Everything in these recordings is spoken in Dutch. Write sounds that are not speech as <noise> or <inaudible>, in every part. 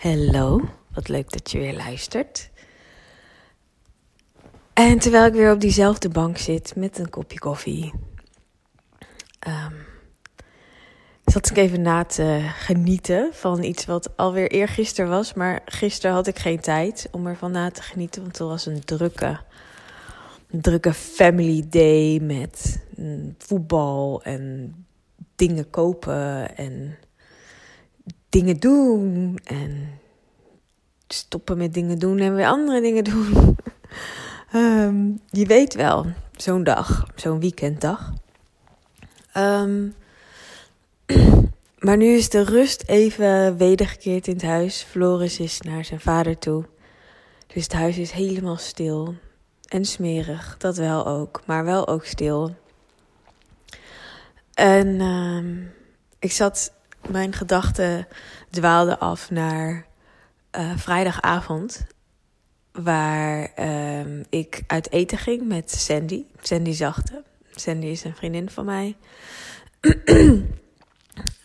Hallo, wat leuk dat je weer luistert. En terwijl ik weer op diezelfde bank zit met een kopje koffie, um, zat ik even na te genieten van iets wat alweer eergisteren was. Maar gisteren had ik geen tijd om ervan na te genieten, want het was een drukke, een drukke family day met mm, voetbal en dingen kopen en dingen doen en stoppen met dingen doen en weer andere dingen doen. <laughs> Ehm, je weet wel, zo'n dag, zo'n weekenddag. Ehm, <clears throat> maar nu is de rust even wedergekeerd in het huis. Floris is naar zijn vader toe. Dus het huis is helemaal stil. En smerig, dat wel ook. Maar wel ook stil. En ehm, ik zat mijn gedachten dwaalden af naar uh, vrijdagavond. Waar uh, ik uit eten ging met Sandy. Sandy Zachte. Sandy is een vriendin van mij.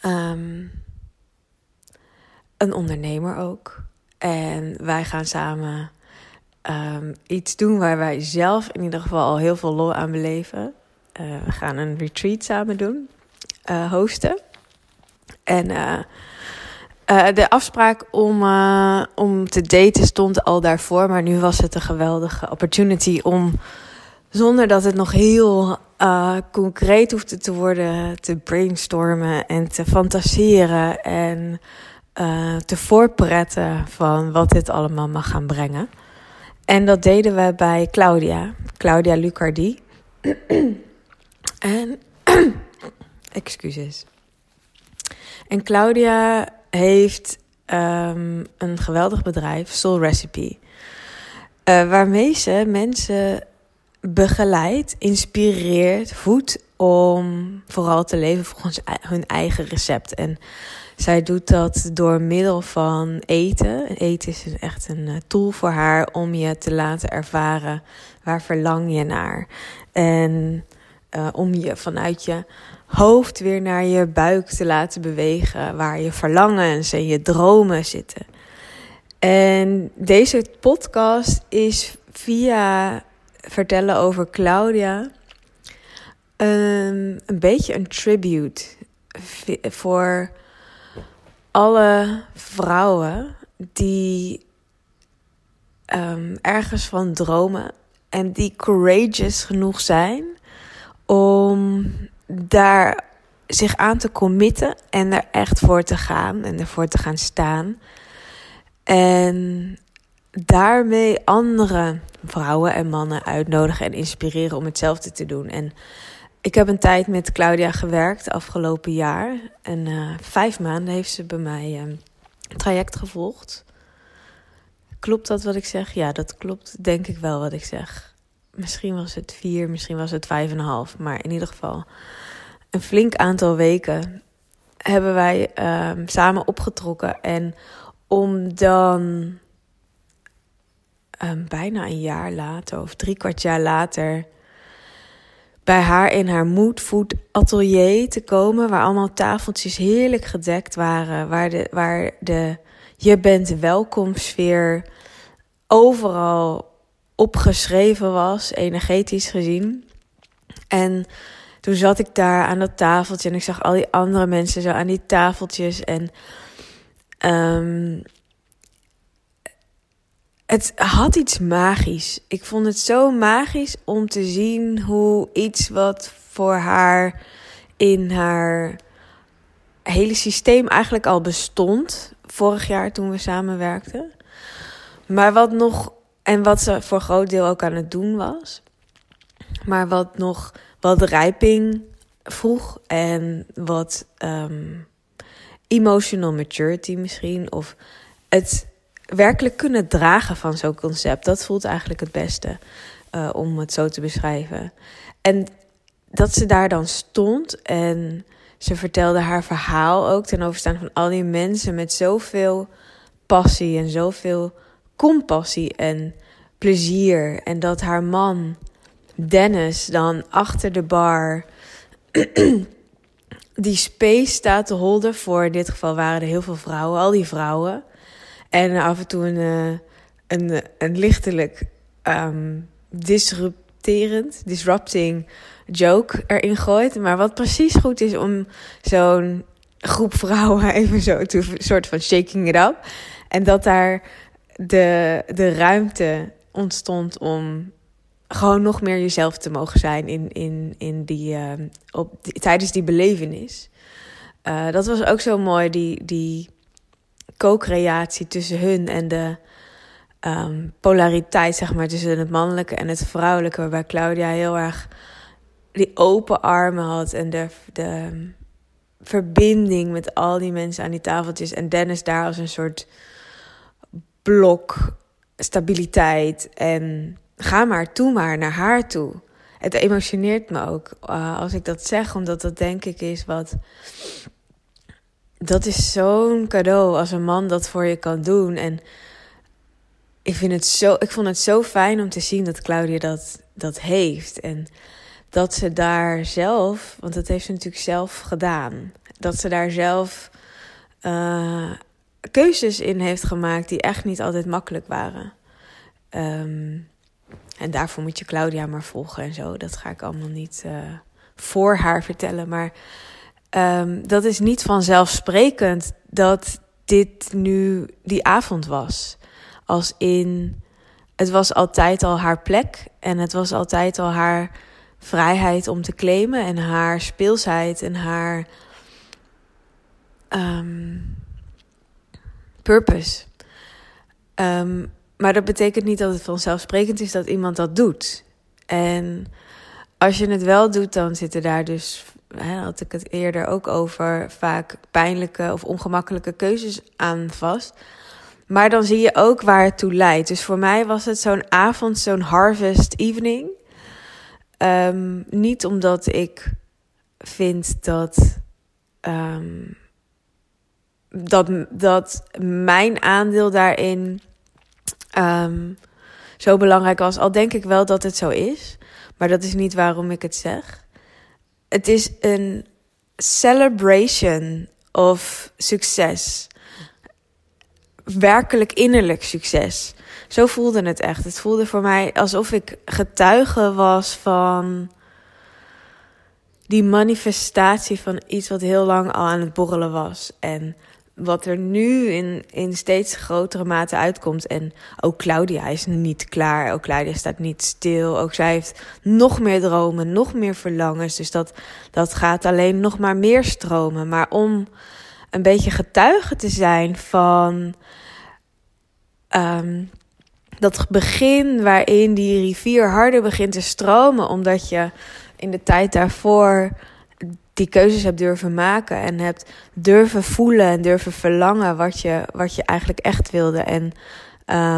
um, <clears throat> een ondernemer ook. En wij gaan samen um, iets doen waar wij zelf in ieder geval al heel veel lol aan beleven. Uh, we gaan een retreat samen doen, uh, hosten. En uh, uh, de afspraak om, uh, om te daten stond al daarvoor. Maar nu was het een geweldige opportunity om, zonder dat het nog heel concreet hoefde te worden, te brainstormen en te fantaseren en te voorpretten van wat dit allemaal mag gaan brengen. En dat deden we bij Claudia, Claudia Lucardi. <clears throat> en, <clears throat> excuses. En Claudia heeft um, een geweldig bedrijf, Soul Recipe. Uh, waarmee ze mensen begeleidt, inspireert, voedt om vooral te leven volgens hun eigen recept. En zij doet dat door middel van eten. Eten is dus echt een eh, tool voor haar om je te laten ervaren waar verlang je naar. En uh, om je vanuit je hoofd weer naar je buik te laten bewegen, waar je verlangens en je dromen zitten. En deze podcast is via vertellen over Claudia um, een beetje een tribute voor alle vrouwen die um, ergens van dromen en die courageous genoeg zijn om daar zich aan te committen en er echt voor te gaan en ervoor te gaan staan. En daarmee andere vrouwen en mannen uitnodigen en inspireren om hetzelfde te doen. En ik heb een tijd met Claudia gewerkt afgelopen jaar. En uh, vijf maanden heeft ze bij mij een traject gevolgd. Klopt dat wat ik zeg? Ja, dat klopt denk ik wel wat ik zeg misschien was het vier, misschien was het vijf en een half. Maar in ieder geval een flink aantal weken hebben wij um, samen opgetrokken. En om dan um, bijna een jaar later of drie kwart jaar later bij haar in haar moodfood atelier te komen, waar allemaal tafeltjes heerlijk gedekt waren, waar de, waar de je bent welkom sfeer overal opgeschreven was, energetisch gezien. En toen zat ik daar aan dat tafeltje en ik zag al die andere mensen zo aan die tafeltjes. En um, het had iets magisch. Ik vond het zo magisch om te zien hoe iets wat voor haar in haar hele systeem eigenlijk al bestond. Vorig jaar toen we samenwerkten. Maar wat nog en wat ze voor groot deel ook aan het doen was. Maar wat nog wat rijping vroeg en wat um, emotional maturity misschien. Of het werkelijk kunnen dragen van zo'n concept. Dat voelt eigenlijk het beste uh, om het zo te beschrijven. En dat ze daar dan stond en ze vertelde haar verhaal ook ten overstaan van al die mensen met zoveel passie en zoveel compassie en plezier. En dat haar man, Dennis, dan achter de bar <clears throat> die space staat te holden. Voor dit geval waren er heel veel vrouwen, al die vrouwen. En af en toe een, uh, een, een lichtelijk um, disrupterend, disrupting joke erin gooit. Maar wat precies goed is om zo'n groep vrouwen <laughs> even zo te soort van shaking it up. En dat daar de, de ruimte ontstond om gewoon nog meer jezelf te mogen zijn in, in, in die, uh, op, tijdens die belevenis. Uh, dat was ook zo mooi, die, die co-creatie tussen hun en de um, polariteit, zeg maar, tussen het mannelijke en het vrouwelijke. Waarbij Claudia heel erg die open armen had en de, de verbinding met al die mensen aan die tafeltjes. En Dennis daar als een soort blok stabiliteit. En ga maar toe maar naar haar toe. Het emotioneert me ook uh, als ik dat zeg, omdat dat denk ik is wat. Dat is zo'n cadeau als een man dat voor je kan doen. En ik, vind het zo, ik vond het zo fijn om te zien dat Claudia dat, dat heeft. En dat ze daar zelf, want dat heeft ze natuurlijk zelf gedaan, dat ze daar zelf uh, keuzes in heeft gemaakt die echt niet altijd makkelijk waren. Um, en daarvoor moet je Claudia maar volgen en zo. Dat ga ik allemaal niet uh, voor haar vertellen. Maar um, dat is niet vanzelfsprekend dat dit nu die avond was. Als in, het was altijd al haar plek en het was altijd al haar vrijheid om te claimen en haar speelsheid en haar um, purpose. Um, maar dat betekent niet dat het vanzelfsprekend is dat iemand dat doet. En als je het wel doet, dan zitten daar dus, hè, had ik het eerder ook over, vaak pijnlijke of ongemakkelijke keuzes aan vast. Maar dan zie je ook waar het toe leidt. Dus voor mij was het zo'n avond, zo'n harvest evening. Um, niet omdat ik vind dat, um, dat, dat mijn aandeel daarin um, zo belangrijk was. Al denk ik wel dat het zo is, maar dat is niet waarom ik het zeg. Het is een celebration of succes. Werkelijk innerlijk succes. Zo voelde het echt. Het voelde voor mij alsof ik getuige was van die manifestatie van iets wat heel lang al aan het borrelen was. En wat er nu in, in steeds grotere mate uitkomt. En ook Claudia is niet klaar. Ook Claudia staat niet stil. Ook zij heeft nog meer dromen, nog meer verlangens. Dus dat, dat gaat alleen nog maar meer stromen. Maar om een beetje getuige te zijn van um, dat begin waarin die rivier harder begint te stromen, omdat je in de tijd daarvoor die keuzes hebt durven maken en hebt durven voelen en durven verlangen wat je, wat je eigenlijk echt wilde. En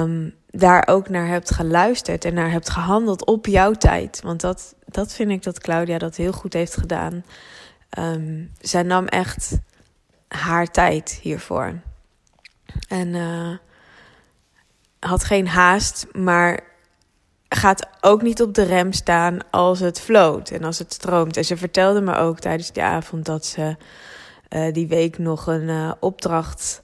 um, daar ook naar hebt geluisterd en naar hebt gehandeld op jouw tijd. Want dat, dat vind ik dat Claudia dat heel goed heeft gedaan. Um, zij nam echt haar tijd hiervoor. En uh, had geen haast, maar gaat ook niet op de rem staan als het floot en als het stroomt. En ze vertelde me ook tijdens die avond dat ze uh, die week nog een uh, opdracht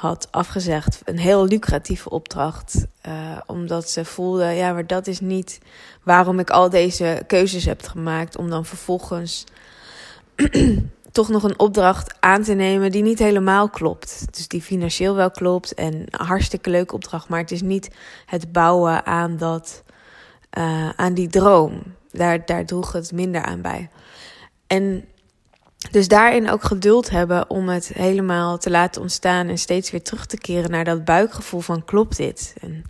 had afgezegd. Een heel lucratieve opdracht. Uh, omdat ze voelde, ja, maar dat is niet waarom ik al deze keuzes heb gemaakt. Om dan vervolgens <clears throat> toch nog een opdracht aan te nemen die niet helemaal klopt. Dus die financieel wel klopt en een hartstikke leuke opdracht. Maar het is niet het bouwen aan dat uh, aan die droom. Daar, daar droeg het minder aan bij. En dus daarin ook geduld hebben om het helemaal te laten ontstaan en steeds weer terug te keren naar dat buikgevoel van klopt dit? En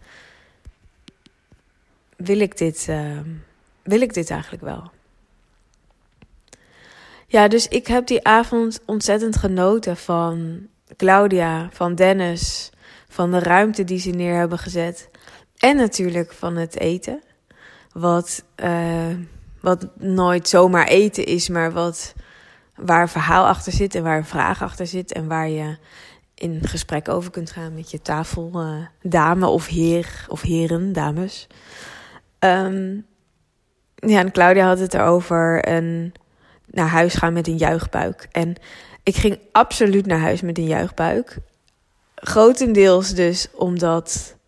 wil ik dit, uh, wil ik dit eigenlijk wel? Ja, dus ik heb die avond ontzettend genoten van Claudia, van Dennis, van de ruimte die ze neer hebben gezet. En natuurlijk van het eten. Wat, uh, wat nooit zomaar eten is, maar wat, waar een verhaal achter zit en waar een vraag achter zit. En waar je in gesprek over kunt gaan met je tafel, uh, dame of heer of heren, dames. Um, ja, en Claudia had het erover een naar huis gaan met een juichbuik. En ik ging absoluut naar huis met een juichbuik. grotendeels dus omdat.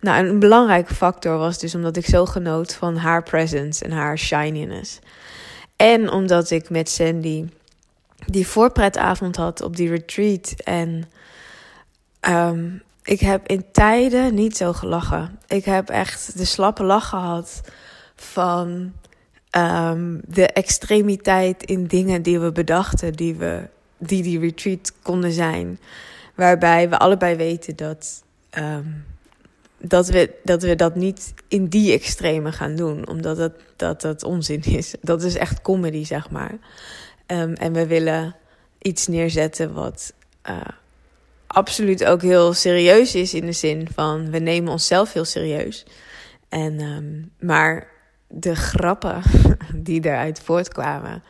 Nou, een belangrijke factor was dus omdat ik zo genoot van haar presence en haar shininess. En omdat ik met Sandy die voorpretavond had op die retreat. En ehm, ik heb in tijden niet zo gelachen. Ik heb echt de slappe lach gehad van ehm, de extremiteit in dingen die we bedachten, die, we, die die retreat konden zijn. Waarbij we allebei weten dat, ehm, dat, we, dat we dat niet in die extreme gaan doen, omdat dat, dat, dat onzin is. Dat is echt comedy, zeg maar. Ehm, en we willen iets neerzetten wat uh, absoluut ook heel serieus is in de zin van we nemen onszelf heel serieus. En, um, maar de grappen <laughs> die eruit voortkwamen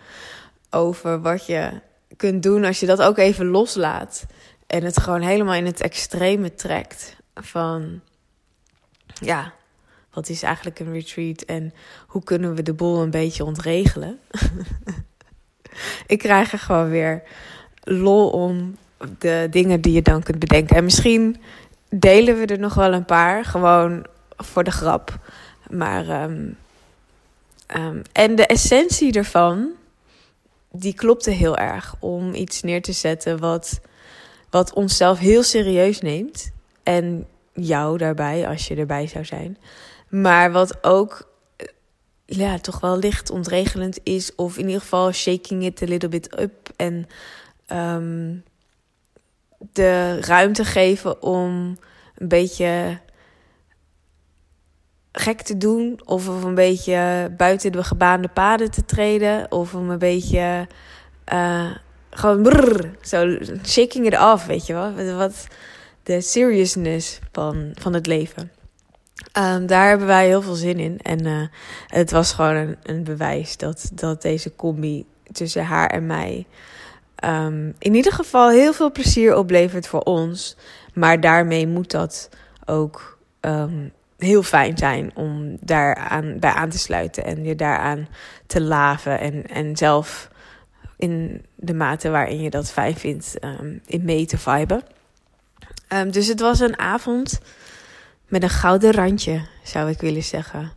over wat je kunt doen als je dat ook even loslaat en het gewoon helemaal in het extreme trekt van ja, wat is eigenlijk een retreat en hoe kunnen we de boel een beetje ontregelen? <laughs> ik krijg er gewoon weer lol om de dingen die je dan kunt bedenken. En misschien delen we er nog wel een paar, gewoon voor de grap. Maar, um, um, en de essentie ervan, die klopte heel erg om iets neer te zetten wat, wat onszelf heel serieus neemt. En jou daarbij, als je erbij zou zijn. Maar wat ook ja, toch wel licht ontregelend is. Of in ieder geval shaking it a little bit up. En um, de ruimte geven om een beetje gek te doen. Of om een beetje buiten de gebaande paden te treden. Of om een beetje uh, gewoon zo shaking it off, weet je wel. Wat de seriousness van, van het leven. Um, daar hebben wij heel veel zin in. En uh, het was gewoon een, een, bewijs dat, dat deze combi tussen haar en mij um, in ieder geval heel veel plezier oplevert voor ons. Maar daarmee moet dat ook um, heel fijn zijn om daaraan bij aan te sluiten en je daaraan te laven. En, en zelf in de mate waarin je dat fijn vindt, in mee te viben. Dus het was een avond met een gouden randje, zou ik willen zeggen.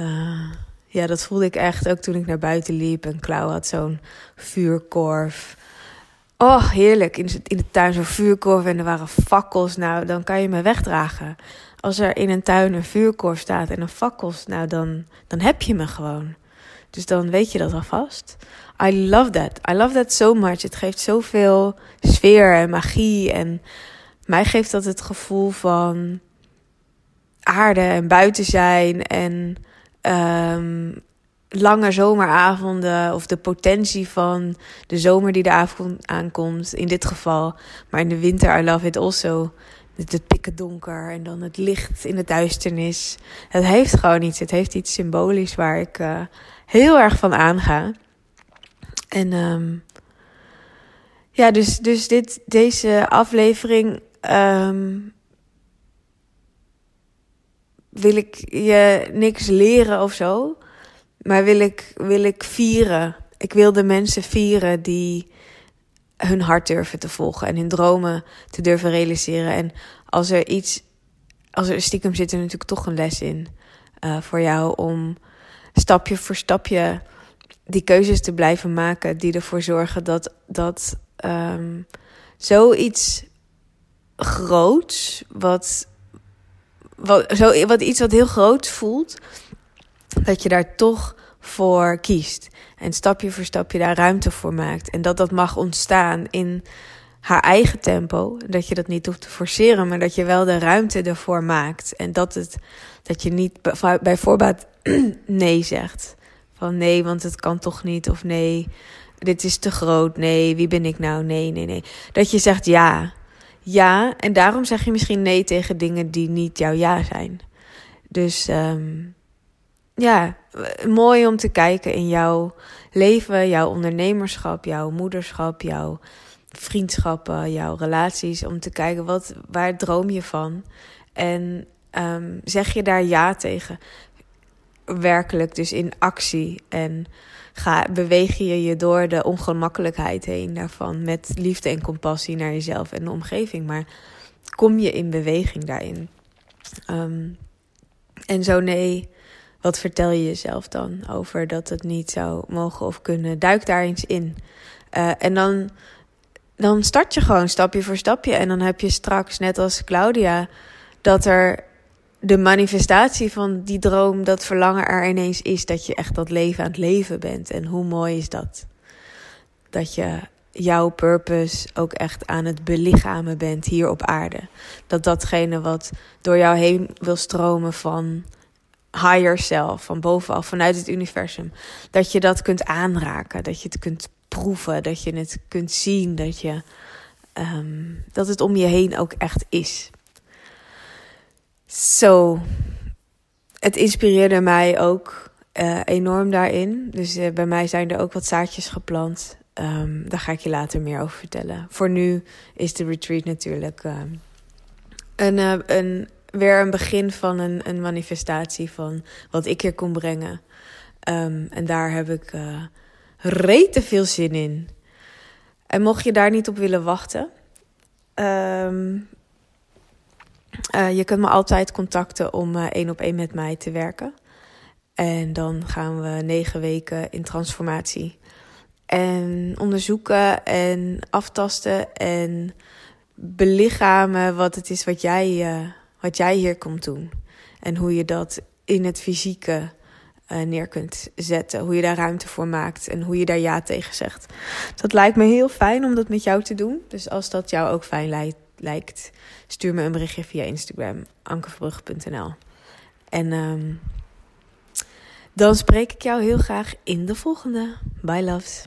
Uh, ja, dat voelde ik echt ook toen ik naar buiten liep. En Klauw had zo'n vuurkorf. Oh, heerlijk. In in de tuin zo'n vuurkorf en er waren fakkels. Nou, dan kan je me wegdragen. Als er in een tuin een vuurkorf staat en een fakkels, nou, dan, dan heb je me gewoon. Dus dan weet je dat alvast. I love that. I love that so much. Het geeft zoveel sfeer en magie. En mij geeft dat het gevoel van aarde en buiten zijn en um, lange zomeravonden of de potentie van de zomer die de avond aankomt in dit geval. Maar in de winter, I love it also. Het, het pikken donker en dan het licht in de duisternis. Het heeft gewoon iets. Het heeft iets symbolisch waar ik uh, heel erg van aanga. En um, ja, dus, dus dit, deze aflevering um, wil ik je niks leren of zo. Maar wil ik, wil ik vieren. Ik wil de mensen vieren die hun hart durven te volgen en hun dromen te durven realiseren. En als er iets, als er stiekem zit er natuurlijk toch een les in uh, voor jou om stapje voor stapje die keuzes te blijven maken die ervoor zorgen dat, dat um, zoiets groots, wat wat, zo, wat iets wat heel groot voelt, dat je daar toch voor kiest. En stapje voor stapje daar ruimte voor maakt. En dat dat mag ontstaan in haar eigen tempo. Dat je dat niet hoeft te forceren, maar dat je wel de ruimte ervoor maakt. En dat, het, dat je niet bij voorbaat <clears throat> nee zegt. Van nee, want het kan toch niet. Of nee, dit is te groot. Nee, wie ben ik nou? Nee, nee, nee. Dat je zegt ja ja. En daarom zeg je misschien nee tegen dingen die niet jouw ja zijn. Dus um, ja, mooi om te kijken in jouw leven, jouw ondernemerschap, jouw moederschap, jouw vriendschappen, jouw relaties. Om te kijken wat, waar droom je van? En um, zeg je daar ja tegen? Werkelijk, dus in actie. En ga, beweeg je je door de ongemakkelijkheid heen daarvan. Met liefde en compassie naar jezelf en de omgeving. Maar kom je in beweging daarin? Ehm, en zo nee, wat vertel je jezelf dan over dat het niet zou mogen of kunnen? Duik daar eens in. Uh, en dan, dan start je gewoon stapje voor stapje. En dan heb je straks, net als Claudia, dat er de manifestatie van die droom, dat verlangen er ineens is dat je echt dat leven aan het leven bent. En hoe mooi is dat? Dat je jouw purpose ook echt aan het belichamen bent hier op aarde. Dat datgene wat door jou heen wil stromen van higher self, van bovenaf, vanuit het universum, dat je dat kunt aanraken, dat je het kunt proeven, dat je het kunt zien, dat, je, um, dat het om je heen ook echt is. Zo, het inspireerde mij ook uh, enorm daarin. Dus uh, bij mij zijn er ook wat zaadjes geplant. Um, daar ga ik je later meer over vertellen. Voor nu is de retreat natuurlijk uh, een, een, weer een begin van een, een manifestatie van wat ik hier kon brengen. Um, en daar heb ik rete veel zin in. En mocht je daar niet op willen wachten, um, je kunt me altijd contacten om één op één met mij te werken. En dan gaan we negen weken in transformatie. En onderzoeken en aftasten en belichamen wat het is wat jij, uh, wat jij hier komt doen. En hoe je dat in het fysieke uh, neer kunt zetten. Hoe je daar ruimte voor maakt en hoe je daar ja tegen zegt. Dat lijkt me heel fijn om dat met jou te doen. Dus als dat jou ook fijn lijkt, stuur me een berichtje via Instagram, ankerverbrugge.nl. En um, dan spreek ik jou heel graag in de volgende. Bye loves.